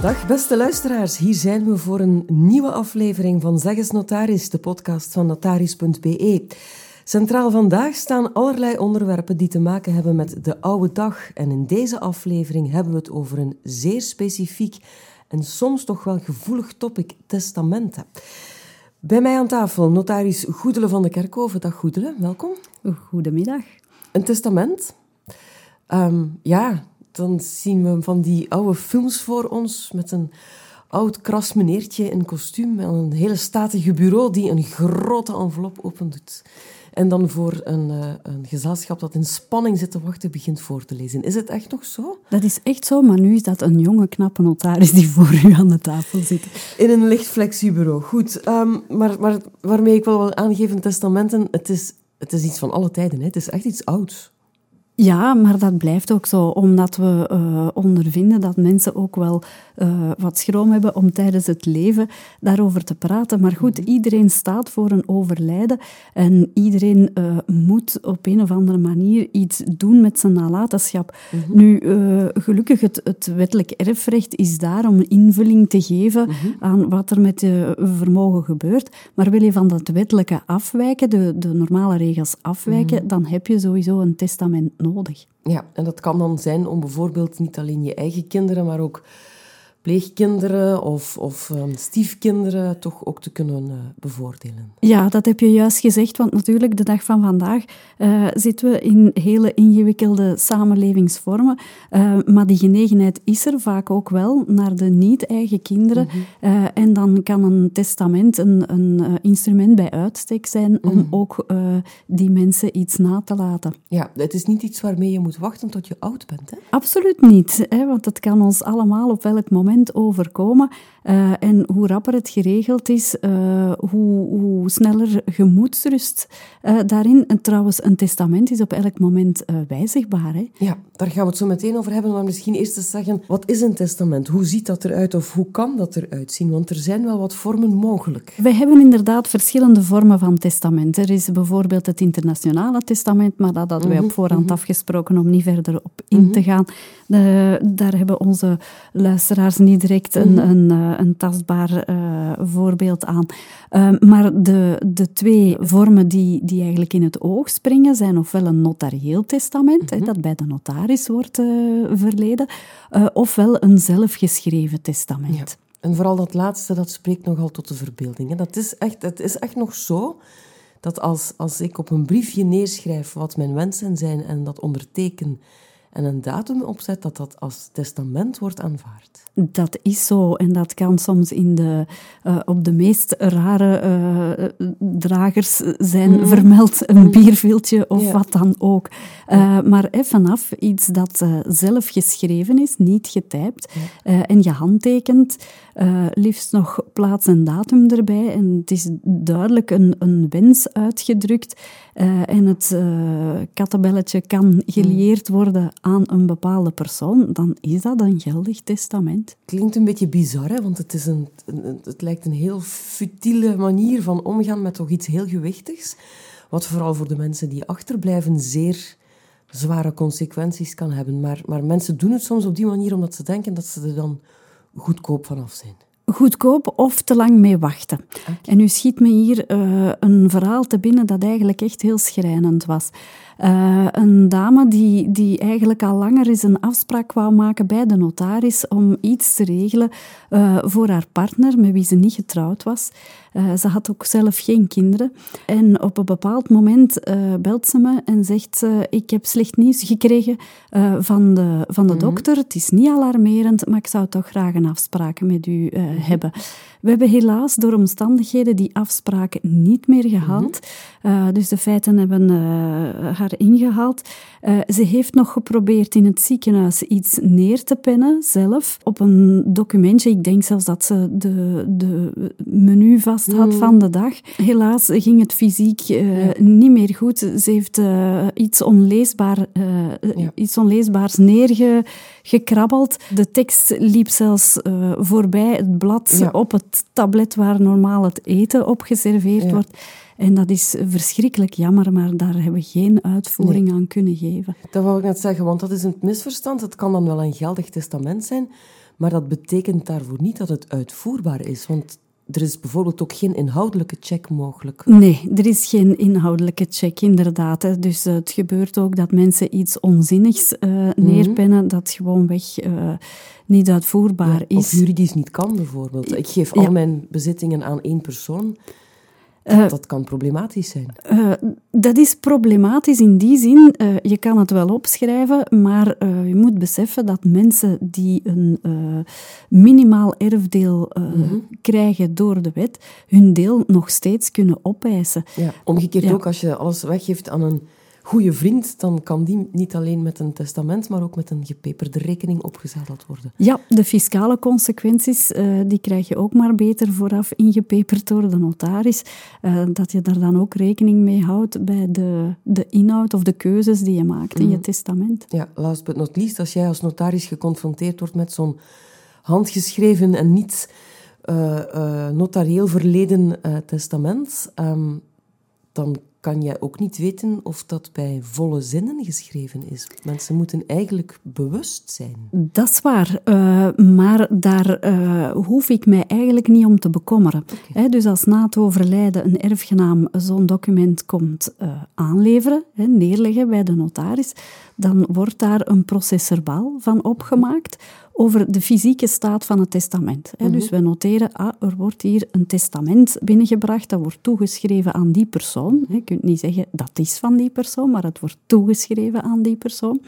Dag beste luisteraars, hier zijn we voor een nieuwe aflevering van Zeg eens Notaris, de podcast van notaris.be. Centraal vandaag staan allerlei onderwerpen die te maken hebben met de oude dag. En in deze aflevering hebben we het over een zeer specifiek en soms toch wel gevoelig topic, testamenten. Bij mij aan tafel notaris Goedele van de Kerkhoven. Dag Goedele, welkom. Goedemiddag. Een testament? Ehm, ja, dan zien we van die oude films voor ons met een oud kras meneertje in kostuum en een hele statige bureau die een grote envelop opendoet. En dan voor een, uh, een, gezelschap dat in spanning zit te wachten begint voor te lezen. Is het echt nog zo? Dat is echt zo, maar nu is dat een jonge, knappe notaris die voor u aan de tafel zit. In een licht flexiebureau, goed. Um, maar, maar waarmee ik wel wil aangeven, testamenten, het is, het is iets van alle tijden. Hè? Het is echt iets ouds. Ja, maar dat blijft ook zo, omdat we uh, ondervinden dat mensen ook wel uh, wat schroom hebben om tijdens het leven daarover te praten. Maar goed, mhm. iedereen staat voor een overlijden en iedereen uh, moet op een of andere manier iets doen met zijn nalatenschap. Mhm. Nu, gelukkig, het, het wettelijk erfrecht is daar om invulling te geven mhm. aan wat er met je vermogen gebeurt. Maar wil je van dat wettelijke afwijken, de, de normale regels afwijken, dan heb je sowieso een testament nodig. Ja, en dat kan dan zijn om bijvoorbeeld niet alleen je eigen kinderen, maar ook pleegkinderen of, of um, stiefkinderen toch ook te kunnen uh, bevoordelen. Ja, dat heb je juist gezegd, want natuurlijk de dag van vandaag uh, zitten we in hele ingewikkelde samenlevingsvormen, uh, maar die genegenheid is er vaak ook wel naar de niet-eigen kinderen. Mm -hmm. en dan kan een testament een, een instrument bij uitstek zijn om mm -hmm. ook die mensen iets na te laten. Ja, het is niet iets waarmee je moet wachten tot je oud bent, hè? Absoluut niet, hè, want het kan ons allemaal op welk moment overkomen. Uh, en hoe rapper het geregeld is, uh, hoe, hoe, sneller gemoedsrust uh, daarin. En trouwens, een testament is op elk moment wijzigbaar. Hè? Ja, daar gaan we het zo meteen over hebben. Maar misschien eerst eens zeggen, wat is een testament? Hoe ziet dat eruit of hoe kan dat eruit zien? Want er zijn wel wat vormen mogelijk. Wij hebben inderdaad verschillende vormen van testament. Er is bijvoorbeeld het internationale testament, maar dat hadden wij op mhm, voorhand mhm. afgesproken om niet verder op in mhm. te gaan. daar hebben onze luisteraars niet direct een, een eh, een tastbaar uh, voorbeeld aan. Uh, maar de, de twee vormen die, die eigenlijk in het oog springen zijn ofwel een notarieel testament, mm -hmm. hè, dat bij de notaris wordt verleden, ofwel een zelfgeschreven testament. Ja. En vooral dat laatste, dat spreekt nogal tot de verbeelding. Hè. Dat is echt, het is echt nog zo dat als, als ik op een briefje neerschrijf wat mijn wensen zijn en dat onderteken en een datum opzet, dat dat als testament wordt aanvaard. Dat is zo. En dat kan soms in de, uh, op de meest rare uh, dragers zijn mm. vermeld. Een mm. bierviltje of ja. wat dan ook. Uh, maar vanaf iets dat zelf geschreven is, niet getypt, ja. en je handtekent, liefst nog plaats en datum erbij. En het is duidelijk een, een wens uitgedrukt. En het kattenbelletje kan gelieerd worden aan een bepaalde persoon, dan is dat een geldig testament. Klinkt een beetje bizar, hè? want het, is een, het lijkt een heel futiele manier van omgaan met toch iets heel gewichtigs, wat vooral voor de mensen die achterblijven zeer zware consequenties kan hebben. Maar, maar mensen doen het soms op die manier omdat ze denken dat ze er dan goedkoop vanaf zijn goedkoop of te lang mee wachten. En nu schiet me hier uh, een verhaal te binnen dat eigenlijk echt heel schrijnend was. Uh, een dame die, die eigenlijk al langer eens een afspraak wou maken bij de notaris om iets te regelen uh, voor haar partner met wie ze niet getrouwd was. Uh, ze had ook zelf geen kinderen. En op een bepaald moment belt ze me en zegt ze: Ik heb slecht nieuws gekregen van de, van de mm -hmm. dokter. Het is niet alarmerend, maar ik zou toch graag een afspraak met u mm -hmm. hebben. We hebben helaas door omstandigheden die afspraken niet meer gehaald. Mm -hmm. dus de feiten hebben haar ingehaald. Uh, ze heeft nog geprobeerd in het ziekenhuis iets neer te pennen, zelf, op een documentje. Ik denk zelfs dat ze de, de menu vast had mm. van de dag. Helaas ging het fysiek uh, ja. niet meer goed. Ze heeft uh, iets, onleesbaar, ja. iets onleesbaars neergekrabbeld. De tekst liep zelfs voorbij het blad ja. op het tablet waar normaal het eten op geserveerd wordt. En dat is verschrikkelijk jammer, maar daar hebben we geen uitvoering nee. aan kunnen geven. Dat wou ik net zeggen, want dat is een misverstand. Het kan dan wel een geldig testament zijn, Maar dat betekent daarvoor niet dat het uitvoerbaar is. Want er is bijvoorbeeld ook geen inhoudelijke check mogelijk. Nee, er is geen inhoudelijke check, inderdaad. Dus uh, het gebeurt ook dat mensen iets onzinnigs uh, neerpennen dat gewoonweg uh, niet uitvoerbaar ja, is. Of juridisch niet kan, bijvoorbeeld. Ik geef al mijn bezittingen aan één persoon. Uh, dat kan problematisch zijn. Uh, dat is problematisch in die zin, uh, je kan het wel opschrijven, maar je moet beseffen dat mensen die een minimaal erfdeel -hmm. krijgen door de wet, hun deel nog steeds kunnen opeisen. Ja, omgekeerd ja. ook, als je alles weggeeft aan een goede vriend, dan kan die niet alleen met een testament, maar ook met een gepeperde rekening opgezadeld worden. Ja, de fiscale consequenties, uh, die krijg je ook maar beter vooraf ingepeperd door de notaris. Uh, dat je daar dan ook rekening mee houdt bij de, de inhoud of de keuzes die je maakt mm. in je mhm. testament. Ja, last but not least, als jij als notaris geconfronteerd wordt met zo'n handgeschreven en niet uh, notarieel verleden testament, um, dan kan je ook niet weten of dat bij volle zinnen geschreven is. Mensen moeten eigenlijk bewust zijn. Dat is waar, uh, maar daar uh, hoef ik mij eigenlijk niet om te bekommeren. Okay. dus als na het overlijden een erfgenaam zo'n document komt uh, aanleveren, he, neerleggen bij de notaris, dan wordt daar een processerbaal van opgemaakt over de fysieke staat van het testament. Mm -hmm. Dus we noteren, ah, er wordt hier een testament binnengebracht, dat wordt toegeschreven aan die persoon. Je kunt niet zeggen dat is van die persoon, maar het wordt toegeschreven aan die persoon.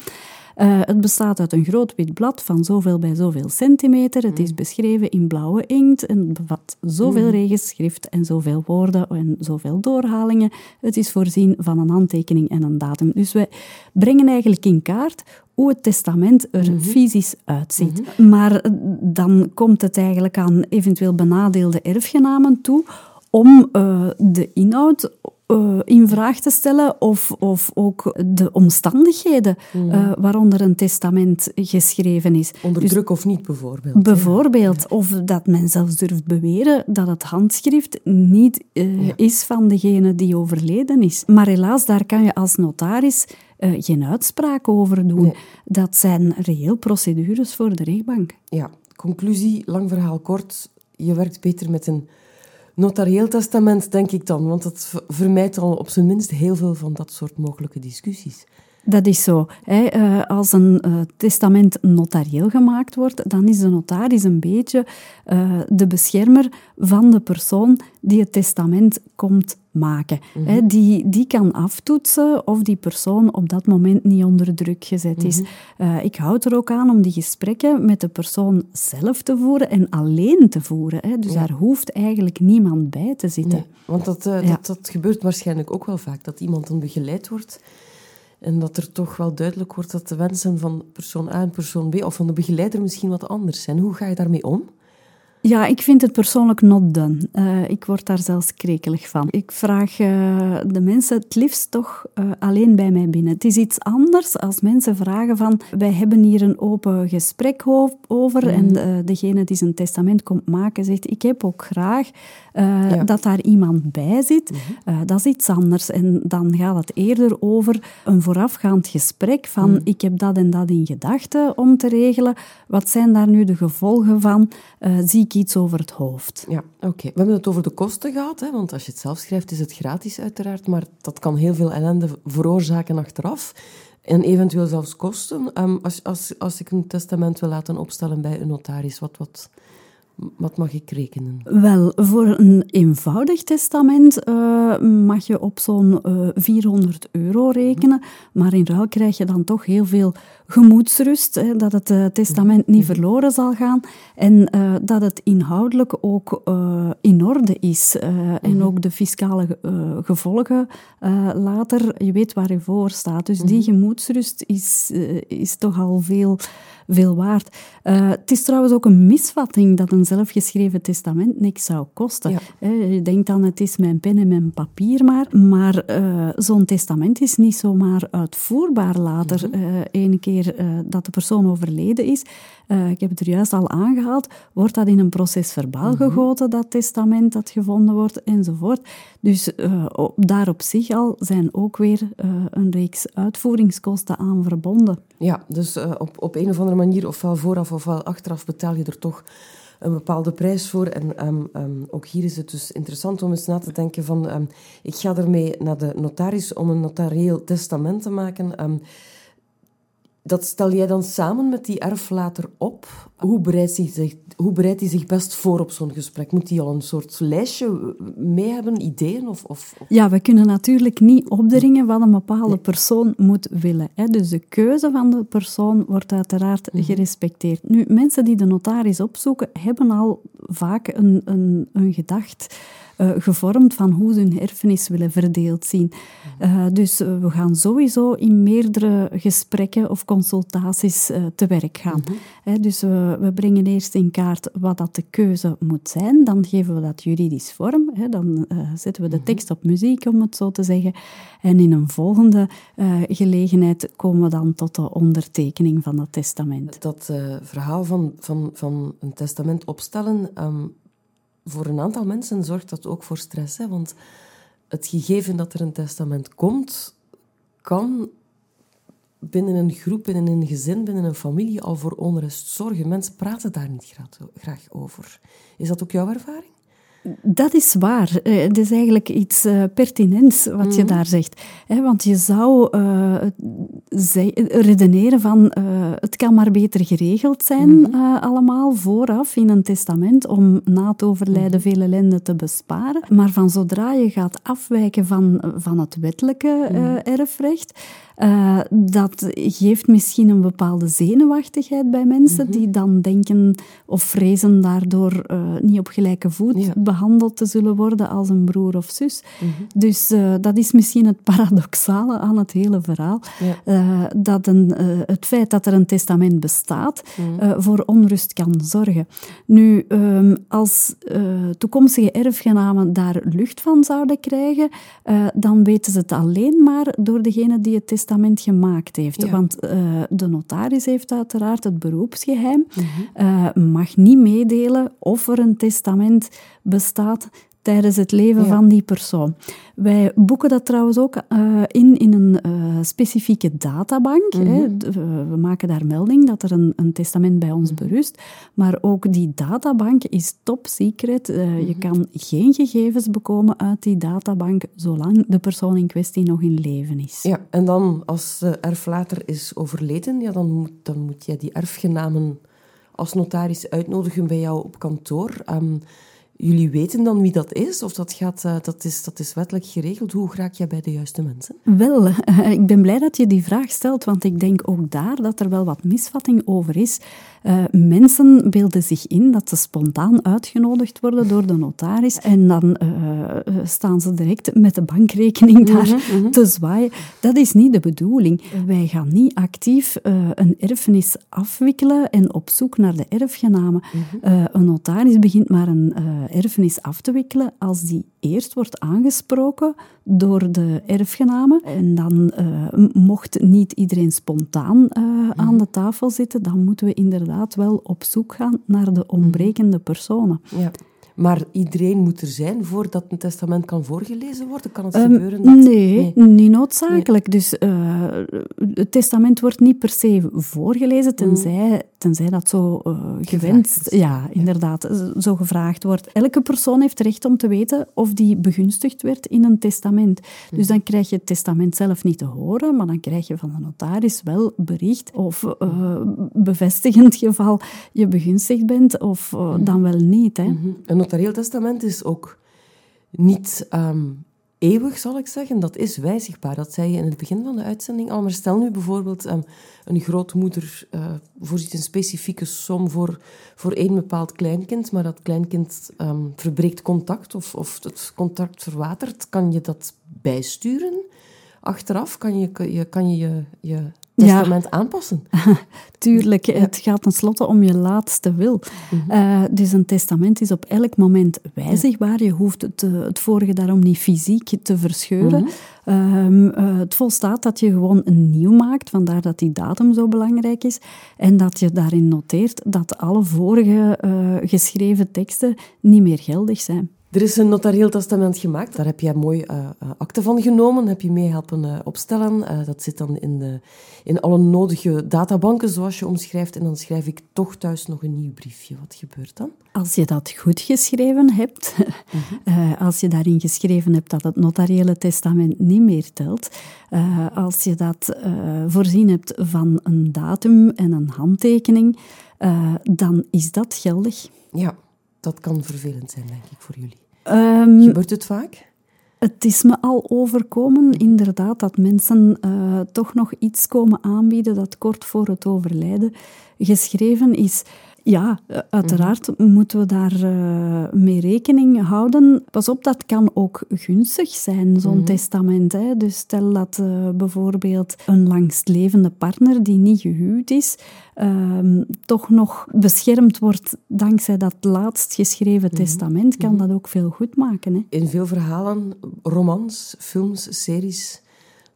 Uh, het bestaat uit een groot wit blad van zoveel bij zoveel centimeter. Het is mm. beschreven in blauwe inkt en het bevat zoveel mm. regenschrift en zoveel woorden en zoveel doorhalingen. Het is voorzien van een handtekening en een datum. Dus wij brengen eigenlijk in kaart hoe het testament er mm -hmm. fysisch uitziet. Mm -hmm. Maar eh, dan komt het eigenlijk aan eventueel benadeelde erfgenamen toe om uh, de inhoud uh, in vraag te stellen of, of ook de omstandigheden mm. uh, waaronder een testament geschreven is. Onder dus, druk of niet, bijvoorbeeld. Bijvoorbeeld. Ja. Of dat men zelfs durft beweren dat het handschrift niet uh, ja. is van degene die overleden is. Maar helaas, daar kan je als notaris geen uitspraak over doen. Nee. Dat zijn reëel procedures voor de rechtbank. Ja, conclusie, lang verhaal kort. Je werkt beter met een notarieel testament, denk ik dan. Want dat vermijdt al op zijn minst heel veel van dat soort mogelijke discussies. Dat is zo. Uh, als een uh, testament notarieel gemaakt wordt, dan is de notaris een beetje uh, de beschermer van de persoon die het testament komt maken. Mm -hmm. die, die kan aftoetsen of die persoon op dat moment niet onder druk gezet is. Mm -hmm. ik houd er ook aan om die gesprekken met de persoon zelf te voeren en alleen te voeren. Dus ja. daar hoeft eigenlijk niemand bij te zitten. Nee, want dat, ja. dat, dat gebeurt waarschijnlijk ook wel vaak, dat iemand dan begeleid wordt en dat er toch wel duidelijk wordt dat de wensen van persoon A en persoon B, of van de begeleider misschien wat anders zijn. Hoe ga je daarmee om? Ja, ik vind het persoonlijk not done. Uh, ik word daar zelfs krekelig van. Ik vraag uh, de mensen het liefst toch uh, alleen bij mij binnen. Het is iets anders als mensen vragen van wij hebben hier een open gesprek over mm. en degene die zijn testament komt maken zegt ik heb ook graag ja. dat daar iemand bij zit. Mm-hmm. dat is iets anders en dan gaat het eerder over een voorafgaand gesprek van mm. ik heb dat en dat in gedachten om te regelen. Wat zijn daar nu de gevolgen van? zie iets over het hoofd. Ja, oké. We hebben het over de kosten gehad, hè, want als je het zelf schrijft is het gratis uiteraard, maar dat kan heel veel ellende veroorzaken achteraf. En eventueel zelfs kosten. Um, als, als, als ik een testament wil laten opstellen bij een notaris, wat, wat, wat mag ik rekenen? Wel, voor een eenvoudig testament uh, mag je op zo'n uh, eh, 400 euro rekenen. Maar in ruil krijg je dan toch heel veel gemoedsrust. Hè, dat het uh, testament niet verloren zal gaan. En dat het inhoudelijk ook in orde is. En mhm. ook de fiscale gevolgen later. Je weet waar je voor staat. Dus die mhm. gemoedsrust is, is toch al veel veel waard. Uh, het is trouwens ook een misvatting dat een zelfgeschreven testament niks zou kosten. Je denkt dan, het is mijn pen en mijn papier maar. Maar uh, zo'n testament is niet zomaar uitvoerbaar later. Mm Ene keer dat de persoon overleden is, ik heb het er juist al aangehaald, wordt dat in een proces verbaal mhm. gegoten, dat testament dat gevonden wordt, enzovoort. Dus daar op zich al zijn ook weer een reeks uitvoeringskosten aan verbonden. Ja, dus op, op een of andere manier, ofwel vooraf ofwel achteraf, betaal je er toch een bepaalde prijs voor. En ehm, ehm, ook hier is het dus interessant om eens na te denken van... Um, ik ga ermee naar de notaris om een notarieel testament te maken. Dat stel jij dan samen met die erflater op? Hoe bereidt hij zich, hoe bereidt hij zich best voor op zo'n gesprek? Moet hij al een soort lijstje mee hebben, ideeën? Of, of, Ja, we kunnen natuurlijk niet opdringen wat een bepaalde persoon moet willen. Hè. Dus de keuze van de persoon wordt uiteraard mhm. gerespecteerd. Nu, mensen die de notaris opzoeken, hebben al vaak een, een, een gedacht uh, gevormd van hoe ze hun erfenis willen verdeeld zien. Uh, dus uh, we gaan sowieso in meerdere gesprekken of consultaties te werk gaan. Mm dus we, we, brengen eerst in kaart wat dat de keuze moet zijn, dan geven we dat juridisch vorm, dan zetten we de mhm. tekst op muziek, om het zo te zeggen. En in een volgende gelegenheid komen we dan tot de ondertekening van dat testament. Dat verhaal van, van, van een testament opstellen, um, voor een aantal mensen zorgt dat ook voor stress. Hè? Want het gegeven dat er een testament komt, kan binnen een groep, binnen een gezin, binnen een familie al voor onrust zorgen. Mensen praten daar niet graag over. Is dat ook jouw ervaring? Dat is waar. Eh, het is eigenlijk iets uh, pertinents wat je mhm. daar zegt. Want je zou uh, redeneren van het kan maar beter geregeld zijn mhm. allemaal vooraf in een testament om na het overlijden mhm. veel ellende te besparen. Maar van zodra je gaat afwijken van, van het wettelijke erfrecht, uh, dat geeft misschien een bepaalde zenuwachtigheid bij mensen die dan denken of vrezen daardoor uh, niet op gelijke voet behandeld te zullen worden als een broer of zus. Mhm. Dus uh, dat is misschien het paradoxale aan het hele verhaal. dat een, het feit dat er een testament bestaat mhm. voor onrust kan zorgen. Nu, um, als toekomstige erfgenamen daar lucht van zouden krijgen, dan weten ze het alleen maar door degene die het testament testament gemaakt heeft. Want uh, de notaris heeft uiteraard het beroepsgeheim, mm mag niet meedelen of er een testament bestaat tijdens het leven van die persoon. Wij boeken dat trouwens ook uh, in in een uh, specifieke databank. Mm -hmm. hè. we maken daar melding dat er een, een testament bij ons mhm. berust. Maar ook die databank is top secret. Uh, mm -hmm. Je mhm. kan geen gegevens bekomen uit die databank zolang de persoon in kwestie nog in leven is. Ja, en dan als de erflater is overleden, ja, dan, moet, dan moet jij die erfgenamen als notaris uitnodigen bij jou op kantoor. Um, jullie weten dan wie dat is? Of dat, gaat, uh, dat, is, dat is wettelijk geregeld? Hoe raak je bij de juiste mensen? Wel, uh, ik ben blij dat je die vraag stelt, want ik denk ook daar dat er wel wat misvatting over is. Uh, mensen beelden zich in dat ze spontaan uitgenodigd worden door de notaris en dan staan ze direct met de bankrekening daar mhm, mhm. te zwaaien. Dat is niet de bedoeling. Wij gaan niet actief een erfenis afwikkelen en op zoek naar de erfgenamen. Mhm. een notaris begint maar een erfenis af te wikkelen als die eerst wordt aangesproken door de erfgenamen. En dan uh, mocht niet iedereen spontaan uh, aan de tafel zitten, dan moeten we inderdaad wel op zoek gaan naar de ontbrekende personen. Ja. Maar iedereen moet er zijn voordat een testament kan voorgelezen worden? Kan het um, gebeuren? Dat... Nee, nee, niet noodzakelijk. Dus uh, het testament wordt niet per se voorgelezen, tenzij, mm. Tenzij dat zo uh, gewenst, ja, inderdaad, zo gevraagd wordt. Elke persoon heeft recht om te weten of die begunstigd werd in een testament. Mm. Dus dan krijg je het testament zelf niet te horen, maar dan krijg je van de notaris wel bericht of uh, bevestigend geval je begunstigd bent of mm. dan wel niet. Hè. -hmm notarieel testament is ook niet um, eeuwig, zal ik zeggen. Dat is wijzigbaar. Dat zei je in het begin van de uitzending al. Maar stel nu bijvoorbeeld um, een grootmoeder uh, voorziet een specifieke som voor, voor één bepaald kleinkind, maar dat kleinkind um, verbreekt contact of, of het contact verwatert. Kan je dat bijsturen? Achteraf? Kan je je, kan je, je, je testament aanpassen? Tuurlijk, het gaat tenslotte om je laatste wil. Mhm. Eh, dus een testament is op elk moment wijzigbaar. Je hoeft het, eh, het vorige daarom niet fysiek te verscheuren. Mhm. Ehm, eh, het volstaat dat je gewoon een nieuw maakt, vandaar dat die datum zo belangrijk is. En dat je daarin noteert dat alle vorige geschreven teksten niet meer geldig zijn. Er is een notarieel testament gemaakt. Daar heb jij mooi uh, akte van genomen. Heb je mee helpen uh, opstellen. dat zit dan in, de, in alle nodige databanken, zoals je omschrijft. En dan schrijf ik toch thuis nog een nieuw briefje. Wat gebeurt dan? Als je dat goed geschreven hebt, mhm. als je daarin geschreven hebt dat het notariële testament niet meer telt, als je dat voorzien hebt van een datum en een handtekening, dan is dat geldig. Ja, dat kan vervelend zijn, denk ik, voor jullie. Um, Gebeurt het vaak? Het is me al overkomen, inderdaad, dat mensen uh, toch nog iets komen aanbieden dat kort voor het overlijden geschreven is. Ja, eh, uiteraard moeten we daar uh, mee rekening houden. Pas op, dat kan ook gunstig zijn, zo'n mhm. testament. Hè. Dus stel dat uh, bijvoorbeeld een langstlevende partner die niet gehuwd is, uh, toch nog beschermd wordt dankzij dat laatst geschreven mhm. testament, kan mhm. dat ook veel goed maken. Hè. In veel verhalen, romans, films, series,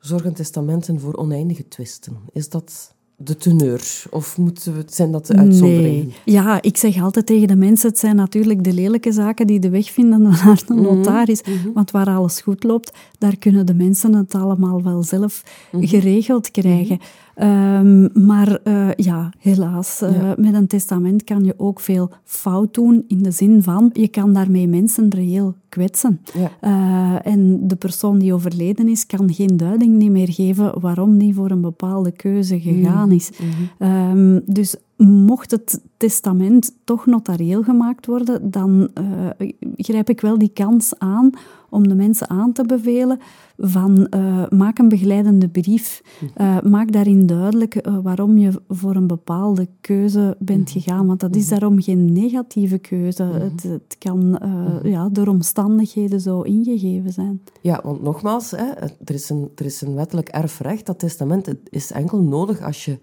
zorgen testamenten voor oneindige twisten. Is dat de teneur? Of moeten we, zijn dat de uitzonderingen? Nee. Ja, ik zeg altijd tegen de mensen, het zijn natuurlijk de lelijke zaken die de weg vinden naar de mhm. notaris. Mm Want waar alles goed loopt, daar kunnen de mensen het allemaal wel zelf mhm. geregeld krijgen. Um, maar uh, ja, helaas, uh, met een testament kan je ook veel fout doen in de zin van je kan daarmee mensen reëel kwetsen. Ja. Uh, en de persoon die overleden is, kan geen duiding niet meer geven waarom die voor een bepaalde keuze gegaan is. Mm um, dus mocht het testament toch notarieel gemaakt worden, dan uh, grijp ik wel die kans aan om de mensen aan te bevelen van uh, maak een begeleidende brief. Uh, maak daarin duidelijk waarom je voor een bepaalde keuze bent mhm. gegaan. Want dat is mhm. daarom geen negatieve keuze. Mhm. Het, het, kan ja, door omstandigheden zo ingegeven zijn. Ja, want nogmaals, hè, er, is een, er is een wettelijk erfrecht. Dat testament is enkel nodig als je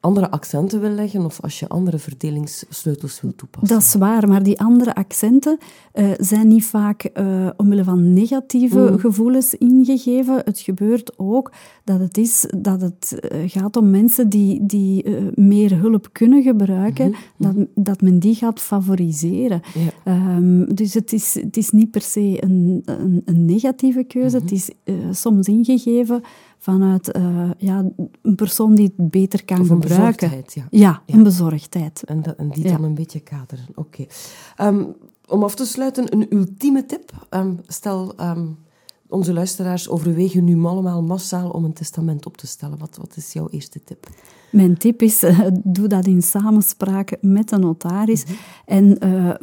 andere accenten wil leggen of als je andere verdelingssleutels wil toepassen. Dat is waar, maar die andere accenten uh, zijn niet vaak uh, omwille van negatieve mm. gevoelens ingegeven. Het gebeurt ook dat het, is, dat het uh, gaat om mensen die, die meer hulp kunnen gebruiken, mm -hmm. dat, dat men die gaat favoriseren. Ja. Um, dus het is, het is niet per se een, een, een negatieve keuze, mm -hmm. het is soms ingegeven vanuit uh, ja, een persoon die het beter kan of een gebruiken. Ja. ja. een bezorgdheid. En, dat, en die dan een beetje kaderen. Oké. Okay. Um, om af te sluiten, een ultieme tip. Um, stel, um, onze luisteraars overwegen nu allemaal massaal om een testament op te stellen. Wat, wat is jouw eerste tip? Mijn tip is, uh, doe dat in samenspraak met de notaris. Mm -hmm. En uh,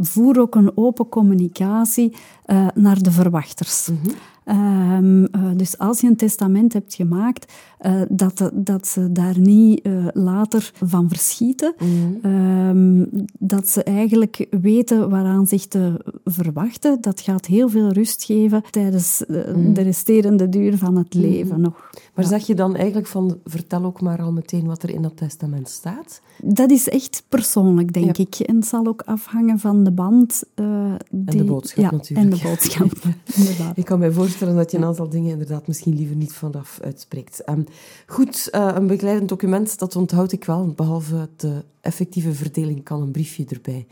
voer ook een open communicatie uh, naar de verwachters. Mm -hmm. Um, uh, dus als je een testament hebt gemaakt, uh, dat, dat ze daar niet uh, later van verschieten. Mm. Um, dat ze eigenlijk weten waaraan zich te verwachten. Dat gaat heel veel rust geven tijdens mm. de resterende duur van het mhm. leven nog. Maar ja. zeg je dan eigenlijk van, vertel ook maar al meteen wat er in dat testament staat? Dat is echt persoonlijk, denk ja. ik. En het zal ook afhangen van de band. Die, en de boodschap ja, natuurlijk. En de boodschap, Ik kan mij voorstellen dat je een aantal dingen inderdaad misschien liever niet vanaf uitspreekt. Um, goed, uh, een begeleidend document, dat onthoud ik wel. Behalve de effectieve verdeling kan een briefje erbij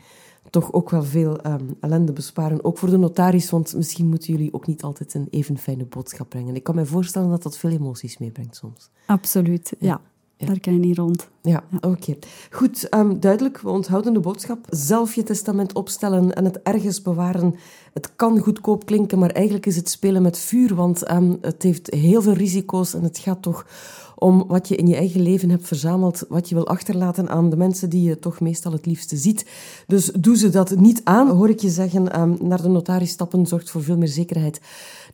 toch ook wel veel um, ellende besparen. Ook voor de notaris, want misschien moeten jullie ook niet altijd een even fijne boodschap brengen. Ik kan me voorstellen dat dat veel emoties meebrengt soms. Absoluut, ja. Ja. Daar kan je niet rond. Ja, ja. oké. Okay. Goed, um, duidelijk. We onthouden de boodschap. Zelf je testament opstellen en het ergens bewaren. Het kan goedkoop klinken, maar eigenlijk is het spelen met vuur. Want um, het heeft heel veel risico's en het gaat toch om wat je in je eigen leven hebt verzameld, wat je wil achterlaten aan de mensen die je toch meestal het liefste ziet. Dus doe ze dat niet aan, hoor ik je zeggen. Um, naar de notaris stappen zorgt voor veel meer zekerheid.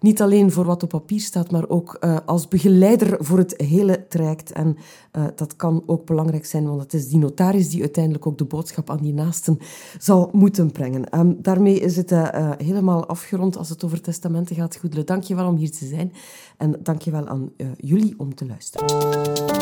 Niet alleen voor wat op papier staat, maar ook uh, als begeleider voor het hele traject. En dat kan ook belangrijk zijn, want het is die notaris die uiteindelijk ook de boodschap aan die naasten zal moeten brengen. Um, daarmee is het helemaal afgerond als het over testamenten gaat. Goedele, dank je wel om hier te zijn. En dank je wel aan jullie om te luisteren.